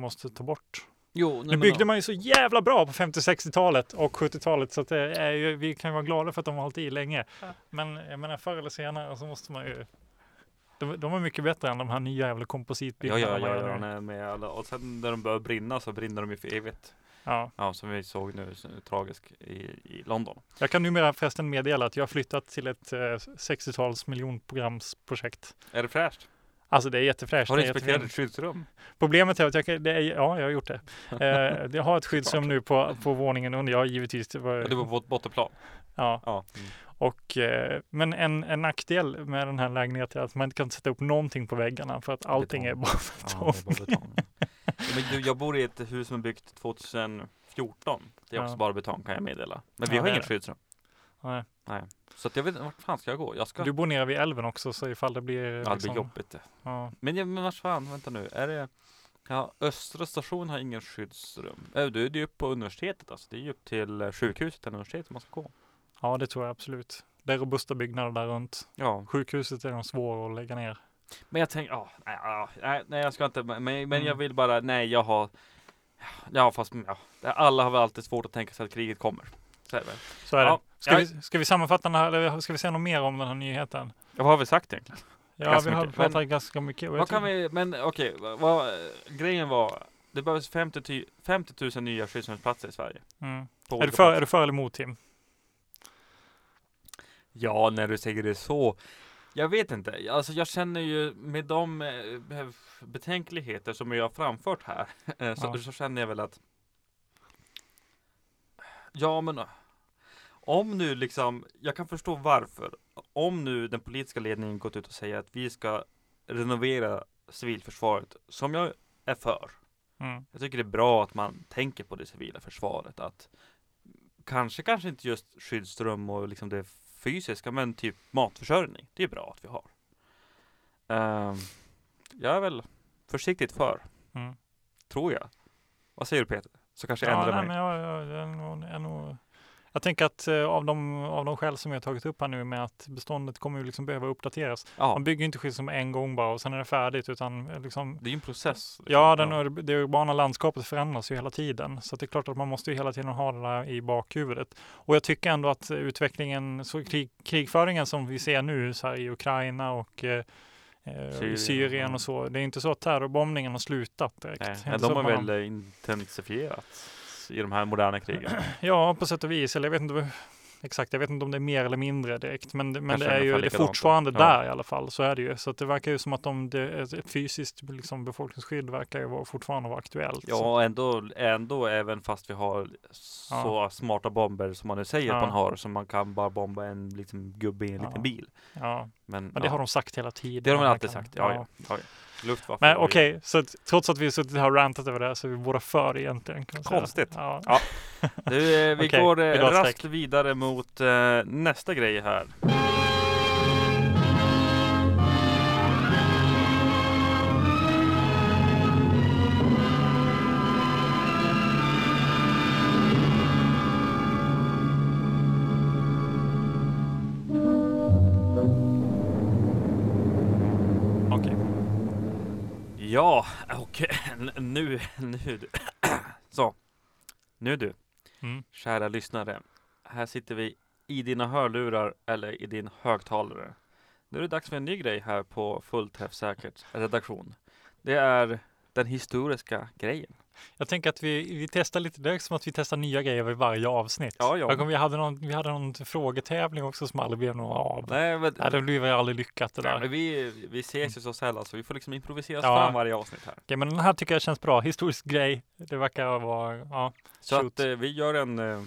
måste ta bort. Jo, Nu byggde man ju så jävla bra på 50-60-talet och 70-talet så att det är ju, vi kan ju vara glada för att de har hållit i länge. Men jag menar förr eller senare så måste man ju de, de är mycket bättre än de här nya jävla Ja, kompositbyggnaderna. ja, ja, gör ja, nej, med alla. Och sen när de börjar brinna så brinner de ju för evigt. ja. Ja, som vi såg nu, så, tragisk i, i London. Jag kan numera förresten meddela att jag har flyttat till ett eh, 60-tals miljonprogramsprojekt. Är det fräscht? Alltså det är jättefräscht. Har du är inspekterat ett skyddsrum? Problemet är att jag kan, är, ja, jag har gjort det. [laughs] Eh, jag har ett skyddsrum nu på, på våningen under. Jag givetvis. Var, Ja, du var på ett bottenplan? ja, Ja. Mm. och, eh, men en, en nackdel med den här lägenheten är att man inte kan sätta upp någonting på väggarna för att allting är Betong. bara Ja, är bara betong. ja, men du, jag bor i ett hus som är byggt 2014. Det är också bara betong kan jag meddela. Men vi har är inget skyddsrum. Nej. Så att jag vet inte, vart fan ska jag gå? Jag ska... Du bor nere vid älven också så ifall det blir ja, det liksom, blir jobbigt. det. ja, Men, men vart fan, vänta nu. Är det... Ja, Östra station har ingen skyddsrum. Äh, det är ju upp på universitetet alltså. Det är ju upp till eh, sjukhuset eller universitetet man ska gå. ja, det tror jag absolut. Det är robusta byggnader där runt. Ja, Sjukhuset är de svåra att lägga ner. men jag tänker, ja, nej, nej, nej, jag ska inte, men, men Mm. jag vill bara, nej, jag har, ja, fast, ja, alla har väl alltid svårt att tänka sig att kriget kommer. Så är det. Så är Ja, det. Ska, jag- vi, ska vi sammanfatta den här, eller ska vi säga något mer om den här nyheten? Ja, vad har vi sagt egentligen? Ja, Ganska vi har mycket. pratat Men- ganska mycket. Vad kan vi, men okej, vad, grejen var, det behövs 50, ty- 50 000 nya skyddsrumsplatser i Sverige. Mm. Är, du för, är du för eller emot Tim? Ja, när du säger det så. Jag vet inte. Alltså jag känner ju med de eh, betänkligheter som jag har framfört här. eh, så, Ja. så känner jag väl att. Ja, men. Om nu liksom. Jag kan förstå varför. Om nu den politiska ledningen gått ut och säger att vi ska renovera civilförsvaret. Som jag är för. Mm. Jag tycker det är bra att man tänker på det civila försvaret. Att kanske, kanske inte just skyddsrum och liksom det fysiska, men typ matförsörjning. Det är bra att vi har. Ehm, jag är väl försiktigt för, Mm. tror jag. Vad säger du Peter? Så kanske jag Ja, ändrar nej, mig. men jag, jag, jag, är nog- är nog, jag tänker att eh, av, de, av de skäl som jag har tagit upp här nu med att beståndet kommer ju liksom behöva uppdateras. Ja, Man bygger ju inte skyddsrum en gång bara och sen är det färdigt utan eh, liksom det är en process. liksom. Ja, den, det urbana landskapet förändras ju hela tiden. Så det är klart att man måste ju hela tiden ha det där i bakhuvudet. Och jag tycker ändå att utvecklingen, så krig, krigföringen som vi ser nu så i Ukraina och eh, eh, Syrien, Syrien, och så. Det är inte så att terrorbombningen har slutat direkt. Nej, de har väl intensifierats i de här moderna krigen. [clears throat] Ja, på sätt och vis. Eller jag vet inte exakt, jag vet inte om det är mer eller mindre direkt. Men, men Kanske det är ju det är fortfarande Ja. där i alla fall. Så är det ju. Så att det verkar ju som att de, det, ett fysiskt liksom, befolkningsskydd verkar ju vara, fortfarande vara aktuellt. Så- Ja, ändå, ändå även fast vi har så smarta bomber som man nu säger att Ja. man har, som man kan bara bomba en liksom, gubbe i en Ja. liten bil. ja. Men, Men det ja. har de sagt hela tiden. det har de alltid kan- sagt. Ja, ja. Luftwaffe. Men okej, så att, trots att vi har suttit här och rantat över det här så är vi båda för egentligen. Kan. Konstigt. Ja. Ja. [laughs] Du, eh, vi Okej, går eh, vi raskt vidare mot eh, nästa grej här. Ja, och nu, nu du. [clears throat] Så, nu du, Mm. kära lyssnare. Här sitter vi i dina hörlurar eller i din högtalare. Nu är det dags för en ny grej här på Fullt Träffsäkert redaktion. Det är den historiska grejen. Jag tänker att vi, vi testar lite, det är som att vi testar nya grejer vid varje avsnitt. Ja, ja. Vi, hade någon, vi hade någon frågetävling också som aldrig blev någon av. Nej, men, Nej, det blev aldrig lyckat det nej, där. men vi, vi ses ju så sällan så vi får liksom improvisera Ja. fram varje avsnitt här. Okej, men den här tycker jag känns bra. Historisk grej. Det verkar vara, ja. Så Shoot. att eh, vi gör en, eh,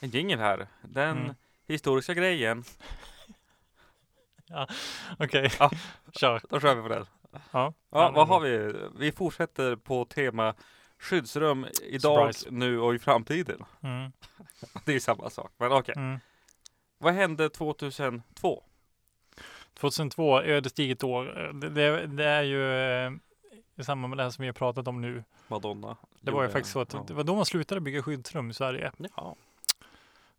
en jingle här. Den Mm. historiska grejen, [laughs] Okej, Ja. kör. då kör vi på den. Ja, Ja, Ja, vad har vi? Vi fortsätter på tema skyddsrum idag, Surprise. nu och i framtiden. Mm, [laughs] Det är ju samma sak, men okej. mm. Vad hände 2002? 2002, ödesdigert år. Det, det, det är ju eh, i samband med det här som vi har pratat om nu. Madonna. Det var ju faktiskt så att ja. det var då man slutade bygga skyddsrum i Sverige. Ja.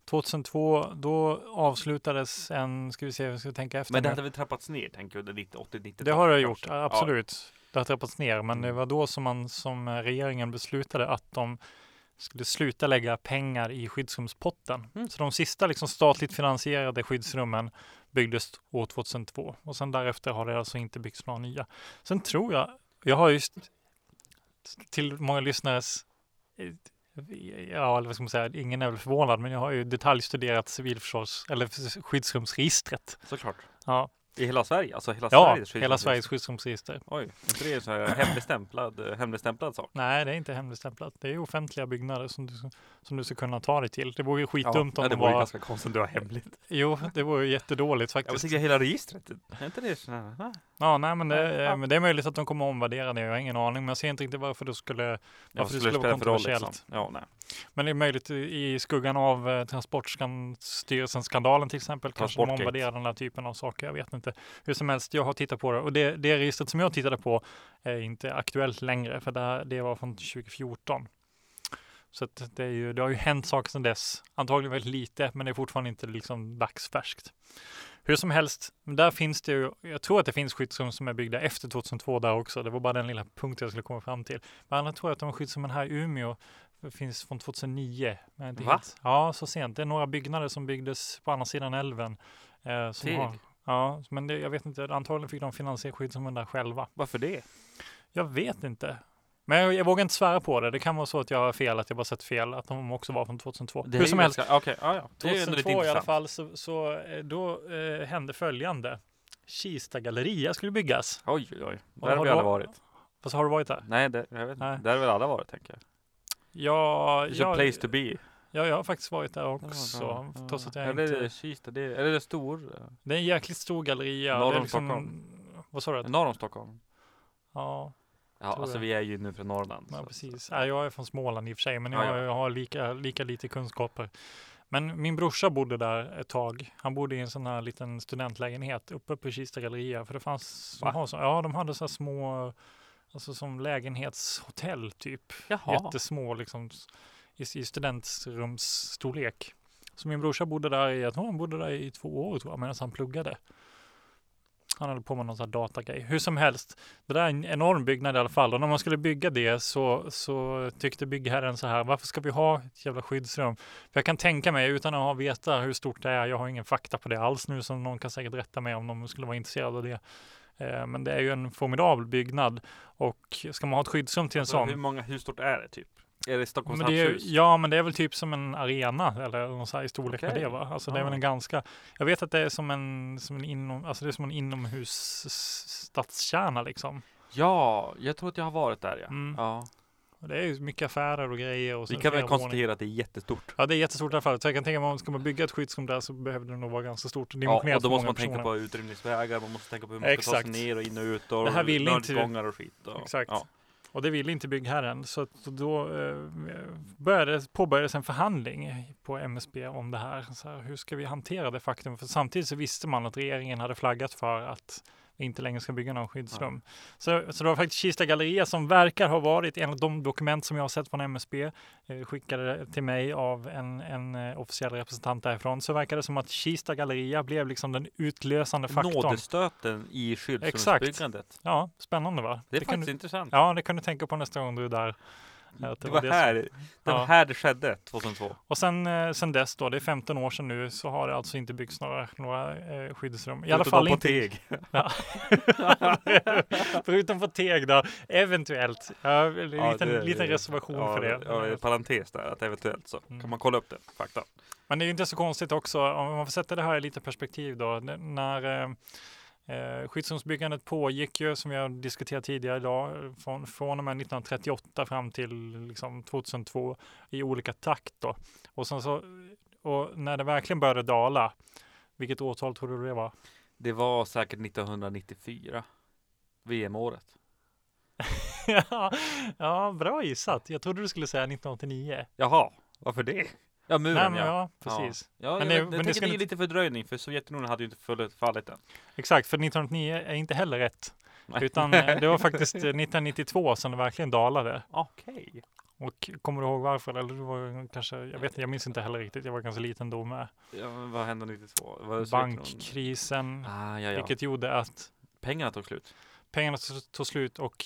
2002, då avslutades en, ska vi se, jag ska tänka efter. Men det hade väl trappats ner, tänker jag, under 90, 80, 90 Det har det gjort, absolut. Det har trappats ner, men det Mm. var då som man som regeringen beslutade att de skulle sluta lägga pengar i skyddsrumspotten. Mm. Så de sista liksom statligt finansierade skyddsrummen byggdes år 2002 och sen därefter har det alltså inte byggts några nya. Sen tror jag, jag har just till många lyssnares Ja, eller vad ska man säga, ingen är väl förvånad, men jag har ju detaljstuderat civilförsvars eller skyddsrumsregistret. Såklart. Ja, I hela Sverige? Alltså hela ja Sveriges hela? Sveriges skyddsrumsregister. Oj, inte det är så här [clears throat] hemligstämplad, eh, hemligstämplad sak? Nej, det är inte hemligstämplat. Det är offentliga byggnader som du, som du ska kunna ta dig till. Det vore ju skitdumt ja, om det de vore ju var... ganska konstigt om du har hemligt. Jo, det vore ju jättedåligt Jag faktiskt. tycker hela registret, är inte det så här? ah, Ja, nej, men det, Ja. men det är möjligt att de kommer omvärdera det. Jag har ingen aning, men jag ser inte riktigt varför det skulle... Ja, Varför det skulle skulle vara kontroversiellt. liksom? Ja, nej. Men det är möjligt i skuggan av eh, Transportstyrelsen-skandalen till exempel. Kanske de omvärderar den här typen av saker. Jag vet inte. Hur som helst, jag har tittat på det och det, det registret som jag tittade på är inte aktuellt längre, för det, här- det var från 2014. Så det, är ju, det har ju hänt saker sedan dess. Antagligen väldigt lite, men det är fortfarande inte liksom dagsfärskt. Hur som helst, där finns det ju, jag tror att det finns skyddsrum som är byggda efter 2002 där också. Det var bara den lilla punkten jag skulle komma fram till. Men annars tror jag att de skyddsrummen här i Umeå finns från 2009. Men inte Va? helt- Ja, så sent. Det är några byggnader som byggdes på andra sidan älven. Eh, har, ja, men det, jag vet inte, antagligen fick de finansiera skyddsrummen där själva. Varför det? Jag vet inte. Men jag, jag vågar inte svära på det. Det kan vara så att jag har fel, att jag bara sett fel, att de också var från 2002. det Hur är som helst, ganska- Okej, ja, ja. Det är ju ändå lite 2002 i alla fall, så, så eh, då eh, hände följande. Kista galleria skulle byggas. Oj, oj, oj. Där har har vi alla varit. Fast har du varit där? Nej, det, jag vet Nej. inte. Där har väl alla varit, tänker jag. Ja, It's a ja, place to be. ja, jag har faktiskt varit där också. ja, Trots att jag Eller är inte... det Kista? Det, eller är det stor? Det är en jäkligt stor galleria. Norr är om liksom, Stockholm. Vad sa du? Norr om Stockholm? Ja, Ja, alltså jag. vi är ju nu från Norrland. ja precis. Nej, jag är från Småland i och för sig, men Ja, jag, ja. jag har lika, lika lite kunskaper. Men min brorsa bodde där ett tag. Han bodde i en sån här liten studentlägenhet uppe på Kista galleria. För det fanns, Va? de har så, ja de hade så här små, alltså som lägenhetshotell typ. Jaha. Jättesmå liksom i, i studentrumsstorlek. Så min brorsa bodde där i, jag tror han bodde där i två år tror jag, medan han pluggade. Han höll på med någon sån här datagrej. Hur som helst, det där är en enorm byggnad i alla fall. Och när man skulle bygga det så, så tyckte byggherren så här, varför ska vi ha ett jävla skyddsrum? För jag kan tänka mig, utan att ha veta hur stort det är, jag har ingen fakta på det alls nu, som någon kan säkert rätta mig om de skulle vara intresserade av det. Eh, Men det är ju en formidabel byggnad och ska man ha ett skyddsrum till en Alltså, sån, hur många, hur stort är det typ? Är det Stockholms men det är, ja, men det är väl typ som en arena eller någon så här i storlek med Okej. det va? Alltså det är väl en ganska, jag vet att det är som en, som en inom, alltså det är som en inomhus stadskärna liksom. Ja, jag tror att jag har varit där ja. Mm. ja. Det är ju mycket affärer och grejer. Och Vi kan väl konstatera att det är jättestort. Ja, det är jättestort i alla fall. Så jag kan tänka mig om man ska man bygga ett skyddsrum där så behöver det nog vara ganska stort. Ja, och då måste man tänka personer. på utrymningsvägar, man måste tänka på hur man ska ta sig ner och in och ut och Det här vill inte- och skit. Och, Exakt. Ja. Och det ville inte byggherren. Så att då eh, började, påbörjades en förhandling på MSB om det här. Så här. Hur ska vi hantera det faktum? För samtidigt så visste man att regeringen hade flaggat för att inte längre ska bygga någon skyddsrum. Så, så det var faktiskt Kista galleria som verkar ha varit, enligt de dokument som jag har sett från MSB, eh, skickade till mig av en, en eh, officiell representant därifrån, så verkar det som att Kista galleria blev liksom den utlösande faktorn. Nådestöten i skyddsrumsbyggandet. Ja, spännande va? Det är kan faktiskt du, intressant. Ja, det kan du tänka på nästa gång du är där. Det var som- här det, var Ja. här det skedde 2002. Och sen, eh, sen dess då, det är 15 år sedan nu, så har det alltså inte byggts några, några eh, skyddsrum. I alla Förutom fall på inte. Teg. [laughs] Ja. [laughs] Förutom på Teg då, eventuellt. Ja, en Ja, liten, det- liten reservation ja, för det. Ja, parentes där, att eventuellt så Mm. kan man kolla upp det. Fakta. Men det är inte så konstigt också, om man får sätta det här i lite perspektiv då, när eh, eh, skyddsrumsbyggandet pågick ju, som har diskuterat tidigare idag, från, från och med 1938 fram till liksom 2002 i olika takt då. Och, så, och när det verkligen började dala, vilket årtal tror du det var? Det var säkert 1994. VM-året. [laughs] ja, bra gissat. Jag trodde du skulle säga 1989. Jaha, varför det? Ja, muren Nej, ja. ja, precis. Ja, Men men det- jag, men jag tänker det är lite fördröjning för Sovjetunionen hade ju inte full- fallit än. Exakt, för 1989 är inte heller rätt. Utan eh, det var [laughs] faktiskt eh, 1992 som det verkligen dalade. Okej. Och kommer du ihåg varför? Eller du var kanske, jag vet inte, jag minns inte heller riktigt. Jag var ganska liten då med. Ja, men vad hände 92? Var det Sovjetunionen? Bankkrisen, Ah, ja, ja. vilket gjorde att Pengarna tog slut. pengarna tog- slut och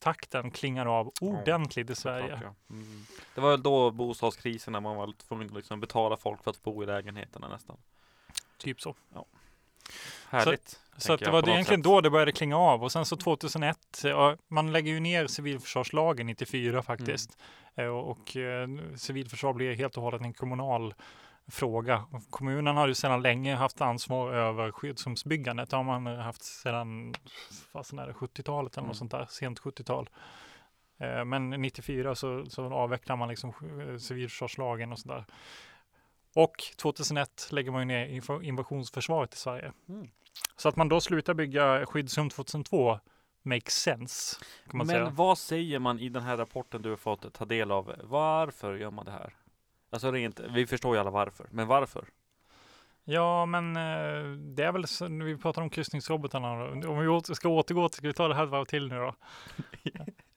byggnadstakten klingade av ordentligt i Sverige. Såklart, ja. Mm. Det var väl då bostadskrisen när man var tvungen att liksom betala folk för att bo i lägenheterna nästan. Typ så. Härligt. Så tänker det var egentligen sätt. då det började klinga av och sen så 2001, ja, man lägger ju ner civilförsvarslagen 94 faktiskt. Eh, Och, och eh, civilförsvar blir helt och hållet en kommunal fråga. Kommunen har ju sedan länge haft ansvar över skyddsrumsbyggandet. Det har man haft sedan fasen är det, 70-talet eller något Mm. sånt där, sent 70-tal. Eh, Men 94 så, så avvecklar man liksom eh, civilförsvarslagen och sådär. Och 2001 lägger man ju ner inv- invasionsförsvaret i Sverige. Mm. Så att man då slutar bygga skyddsrum 2002 makes sense. Men säga. vad säger man i den här rapporten du har fått ta del av? Varför gör man det här? Alltså rent, vi förstår ju alla varför, men varför? Ja, men eh, det är väl så, vi pratar om kryssningsrobotarna. Om vi ska återgå till, ska vi ta det här ett varv till nu då? [laughs]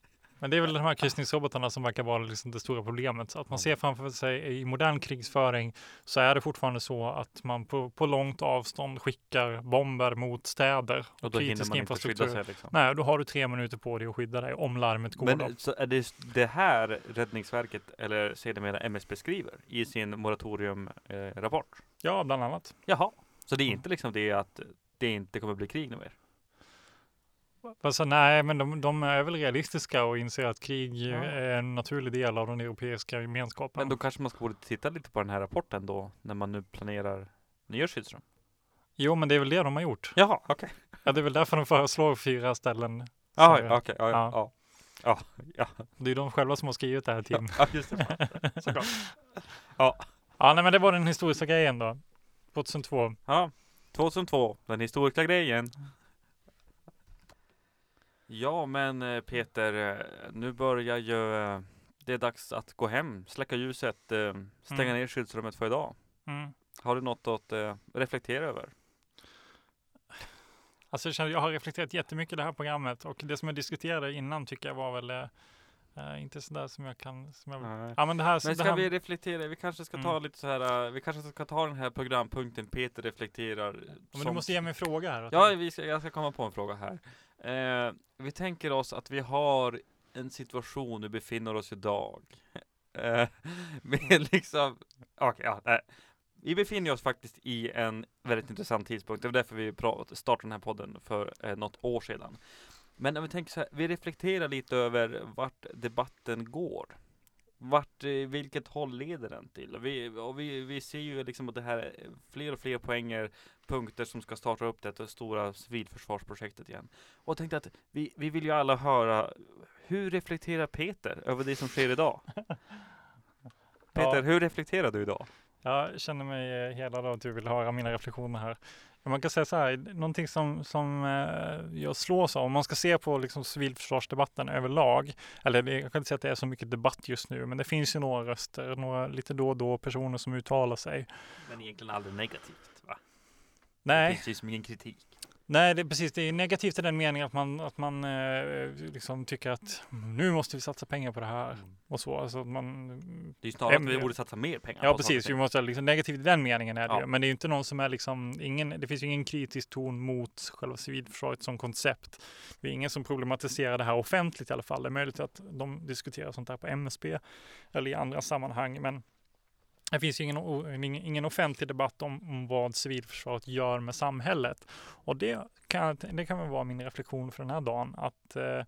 Men det är väl de här kryssningsrobotarna som verkar vara liksom det stora problemet. Så att man ser framför sig i modern krigsföring så är det fortfarande så att man på, på långt avstånd skickar bomber mot städer Och och då kritisk man inte infrastruktur. sig liksom. Nej, då har du tre minuter på dig att skydda dig om larmet går. då. Men så är det det här Räddningsverket, eller sedermera MSB skriver i sin moratoriumrapport? Eh? Ja, bland annat. Jaha, så det är inte liksom det att det inte kommer bli krig nu mer? Alltså, nej, men de, de är väl realistiska och inser att krig Ja. är en naturlig del av den europeiska gemenskapen. Men då kanske man ska borde titta lite på den här rapporten då, när man nu planerar nya skyddsrum? Jo, men det är väl det de har gjort. Jaha, okej. Ja, det är väl därför de föreslår fyra ställen. Jaha, Så, ja, okej, ja, ja, ja. Ja, ja, Det är de själva som har skrivit det här Tim. ja, just det. [laughs] Såklart. Ja, nej, men det var den historiska grejen då. 2002. Ja, 2002, den historiska grejen. Ja, men eh, Peter, eh, nu börjar ju eh, det är dags att gå hem, släcka ljuset, stänga Mm. ner skyddsrummet för idag. Mm. Har du något att reflektera över? Alltså, jag, känner, jag har reflekterat jättemycket i det här programmet och det som jag diskuterade innan tycker jag var väl eh, inte sådär som jag kan. Som jag, Nej. ja, men det här, Men ska här, vi reflektera? Vi kanske ska ta Mm. lite så här, vi kanske ska ta den här programpunkten Peter reflekterar. Ja, men du som- måste ge mig en fråga här. Ja, vi ska, jag ska komma på en fråga här. Eh, vi tänker oss att vi har en situation vi befinner oss idag. [laughs] Eh, med liksom, okej, ja, nej. Vi befinner oss faktiskt i en väldigt intressant tidpunkt. Det var därför vi startade den här podden för eh, något år sedan. Men om vi tänker så här, vi reflekterar lite över vart debatten går. Vart, eh, vilket håll leder den till? Vi, och vi, vi ser ju liksom att det här är fler och fler poänger punkter som ska starta upp detta stora civilförsvarsprojektet igen. Och jag tänkte att vi, vi vill ju alla höra, hur reflekterar Peter över det som sker idag? [laughs] Peter, Ja. hur reflekterar du idag? Jag känner mig eh, hedrad av att du vill höra mina reflektioner här. Man kan säga så här, någonting som, som eh, jag slås av, om man ska se på liksom civilförsvarsdebatten överlag, eller det, jag kan inte säga att det är så mycket debatt just nu, men det finns ju några röster, några lite då och då personer som uttalar sig. Men egentligen aldrig negativt va? Det Nej, finns ju som ingen kritik. Nej, det är precis. Det är negativt i den meningen att man, att man eh, liksom tycker att nu måste vi satsa pengar på det här Mm. och så. Alltså att man, Det är ju snarare att Em- vi borde satsa mer pengar ja, precis. Vi måste liksom, negativt i den meningen är det Ja. ju. Men det är ju inte någon som är liksom, ingen, det finns ju ingen kritisk ton mot själva civilförsvaret som koncept. Det är ingen som problematiserar det här offentligt i alla fall. Det är möjligt att de diskuterar sånt här på MSB eller i andra sammanhang. Men det finns ju ingen, ingen, ingen offentlig debatt om, om vad civilförsvaret gör med samhället. Och det kan, det kan väl vara min reflektion för den här dagen. Att, eh,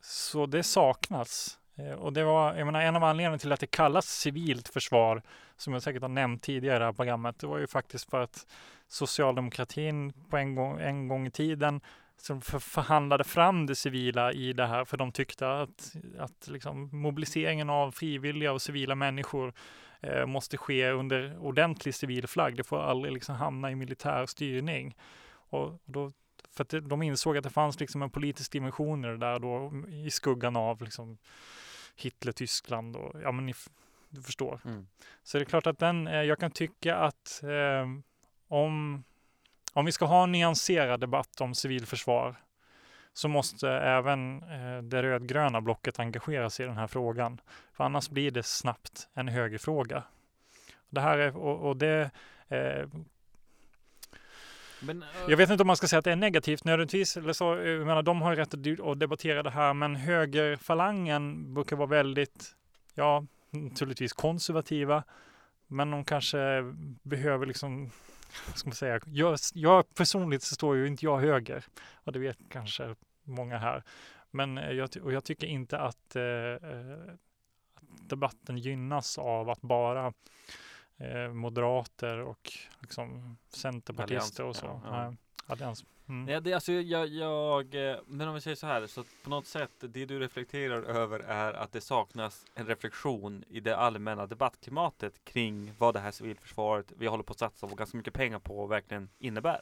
så det saknas. Eh, och det var, jag menar, en av anledningarna till att det kallas civilt försvar, som jag säkert har nämnt tidigare i det här programmet, det var ju faktiskt för att socialdemokratin på en gång, en gång i tiden som för, förhandlade fram det civila i det här, för de tyckte att, att liksom mobiliseringen av frivilliga och civila människor eh, måste ske under ordentlig civil flagg. Det får aldrig liksom hamna i militär styrning. Och då, för att de insåg att det fanns liksom en politisk dimension i det där då i skuggan av liksom Hitler, Tyskland och ja, men ni, du förstår. Mm. Så det är klart att den, eh, jag kan tycka att eh, om, om vi ska ha en nyanserad debatt om civilförsvar så måste även eh, det rödgröna blocket engagera sig i den här frågan. För annars blir det snabbt en högerfråga. Det här är, och, och det, eh, Men, eh, jag vet inte om man ska säga att det är negativt nödvändigtvis. Eller så, jag menar, de har ju rätt att debattera det här, men högerfalangen brukar vara väldigt, ja, naturligtvis konservativa. Men de kanske behöver liksom, ska man säga, jag, jag personligt så står ju inte jag höger. Och det vet kanske många här. Men eh, jag, och jag tycker inte att, eh, eh, att debatten gynnas av att bara eh, moderater och liksom centerpartister och så. Allians, ja, ja. Allians. Mm. Nej, det, alltså, jag, jag, eh, men om vi säger så här, så på något sätt, det du reflekterar över är att det saknas en reflektion i det allmänna debattklimatet kring vad det här civilförsvaret vi håller på att satsa ganska mycket pengar på verkligen innebär.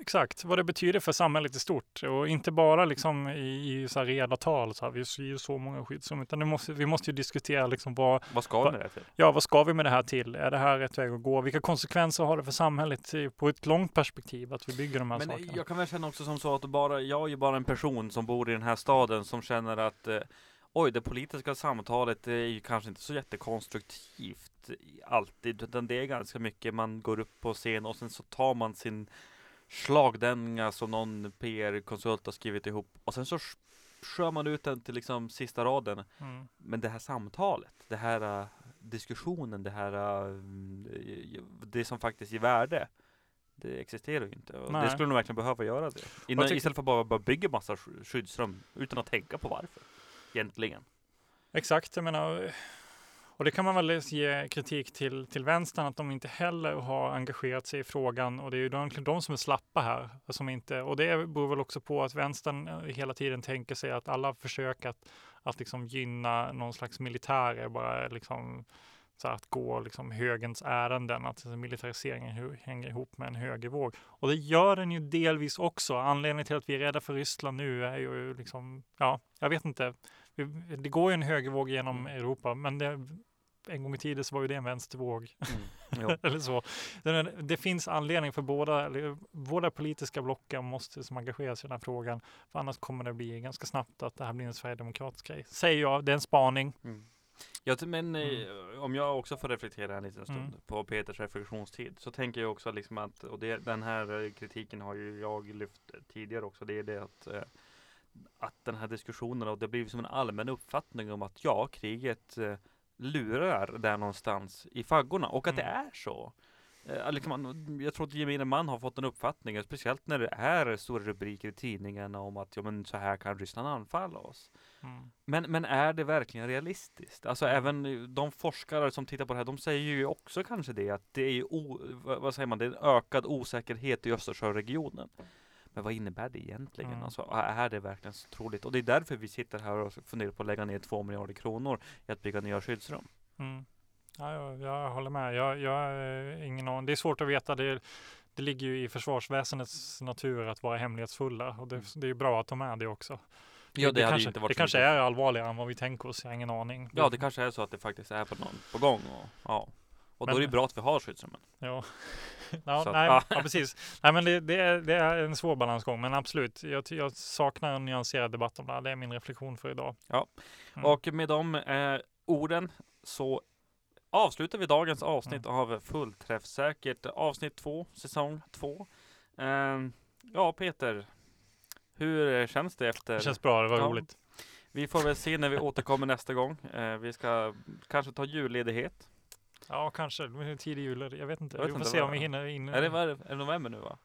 Exakt, vad det betyder för samhället i stort och inte bara liksom i, i så här reda tal, så här, vi ser ju så många skyddsrum, utan det måste, vi måste ju diskutera liksom vad, Vad ska vi med det till? ja, vad ska vi med det här till? Är det här rätt väg att gå? Vilka konsekvenser har det för samhället på ett långt perspektiv att vi bygger de här Men eh, sakerna? jag kan väl känna också som så att bara, jag är ju bara en person som bor i den här staden som känner att eh, Oj, det politiska samtalet är ju kanske inte så jättekonstruktivt alltid, utan det är ganska mycket man går upp på scen och sen så tar man sin slagdänga som någon PR-konsult har skrivit ihop och sen så sk- skör man ut den till liksom sista raden. Mm. Men det här samtalet, det här uh, diskussionen, det här uh, det som faktiskt ger värde. Det existerar ju inte. Och det skulle nog verkligen behöva göra det. Innan, istället för att bara, bara bygga massa sk- skyddsrum utan att tänka på varför. Egentligen. Exakt, jag menar, och det kan man väl ge kritik till, till vänstern att de inte heller har engagerat sig i frågan och det är ju egentligen de som är slappa här. Som inte, och det beror väl också på att vänstern eh, hela tiden tänker sig att alla försök att, att liksom gynna någon slags militär är bara liksom så att gå liksom högens ärenden, att militariseringen hänger ihop med en högervåg. Och det gör den ju delvis också. Anledningen till att vi är rädda för Ryssland nu är ju liksom, ja, jag vet inte. Det går ju en högervåg genom Europa, men det, en gång i tiden så var ju det en vänstervåg. Jo. [laughs] eller så. Det, finns anledning för båda, båda politiska blocken måste som engagera sig i den här frågan. För annars kommer det bli ganska snabbt att det här blir en sverigedemokratisk grej. Säger jag, det är en spaning. Mm. Ja, men eh, om jag också får reflektera en liten stund Mm. på Peters reflektionstid så tänker jag också liksom att, och det, den här eh, kritiken har ju jag lyft tidigare också, det är det att eh, att den här diskussionen och det blir som en allmän uppfattning om att ja, kriget lurar där någonstans i faggorna och att det Mm. är så. Eh, liksom, jag tror att gemene man har fått en uppfattning, speciellt när det är stora rubriker i tidningarna om att ja, men så här kan Ryssland anfalla oss. Mm. Men, men är det verkligen realistiskt? Alltså även de forskare som tittar på det här, de säger ju också kanske det att det är o, vad vad säger man, det är en ökad osäkerhet i Östersjöregionen. Men vad innebär det egentligen? Mm. Alltså, är det verkligen så troligt? Och det är därför vi sitter här och funderar på att lägga ner två miljarder kronor i att bygga nya skyddsrum. Mm. Ja, jag, jag håller med. Jag, jag har ingen aning. Det är svårt att veta. Det, det ligger ju i försvarsväsendets natur att vara hemlighetsfulla och det, det är bra att de är det också. Ja, det, hade kanske, inte varit det kanske är allvarligare än vad vi tänker oss. Jag har ingen aning. Ja, det kanske är så att det faktiskt är på, någon, på gång. Och, ja. Och Men- då är det bra att vi har skyddsrummen. Ja, [laughs] ja, att- nej, [laughs] ja. precis. Nej, men det, det, är, det är en svår balansgång, men absolut. Jag, jag saknar en nyanserad debatt om det här. Det är min reflektion för idag. Ja. Mm. Och med de eh, orden så avslutar vi dagens avsnitt av Fullträffsäkert avsnitt 2, säsong 2. Eh, ja, Peter. Hur känns det efter? Det känns bra, det var Ja. roligt. Vi får väl se när vi återkommer nästa gång. Eh, vi ska kanske ta julledighet. Ja, kanske. Det tidig jul. Jag vet inte. Jag vet vi får inte se om vi hinner in. Är det, är det, det november nu va?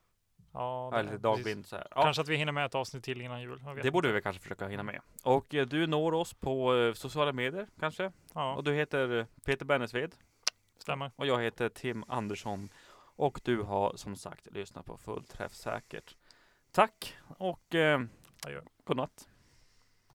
Ja, Eller precis. dagbind så här. Ja, Kanske att vi hinner med ett avsnitt till innan jul. Det borde vi kanske försöka hinna med. Och eh, du når oss på eh, sociala medier kanske? Ja, Och du heter Peter Bennesved. stämmer. Och jag heter Tim Andersson. Och du har som sagt lyssnat på Fullträffsäkert. Tack och eh, Adjö. godnatt.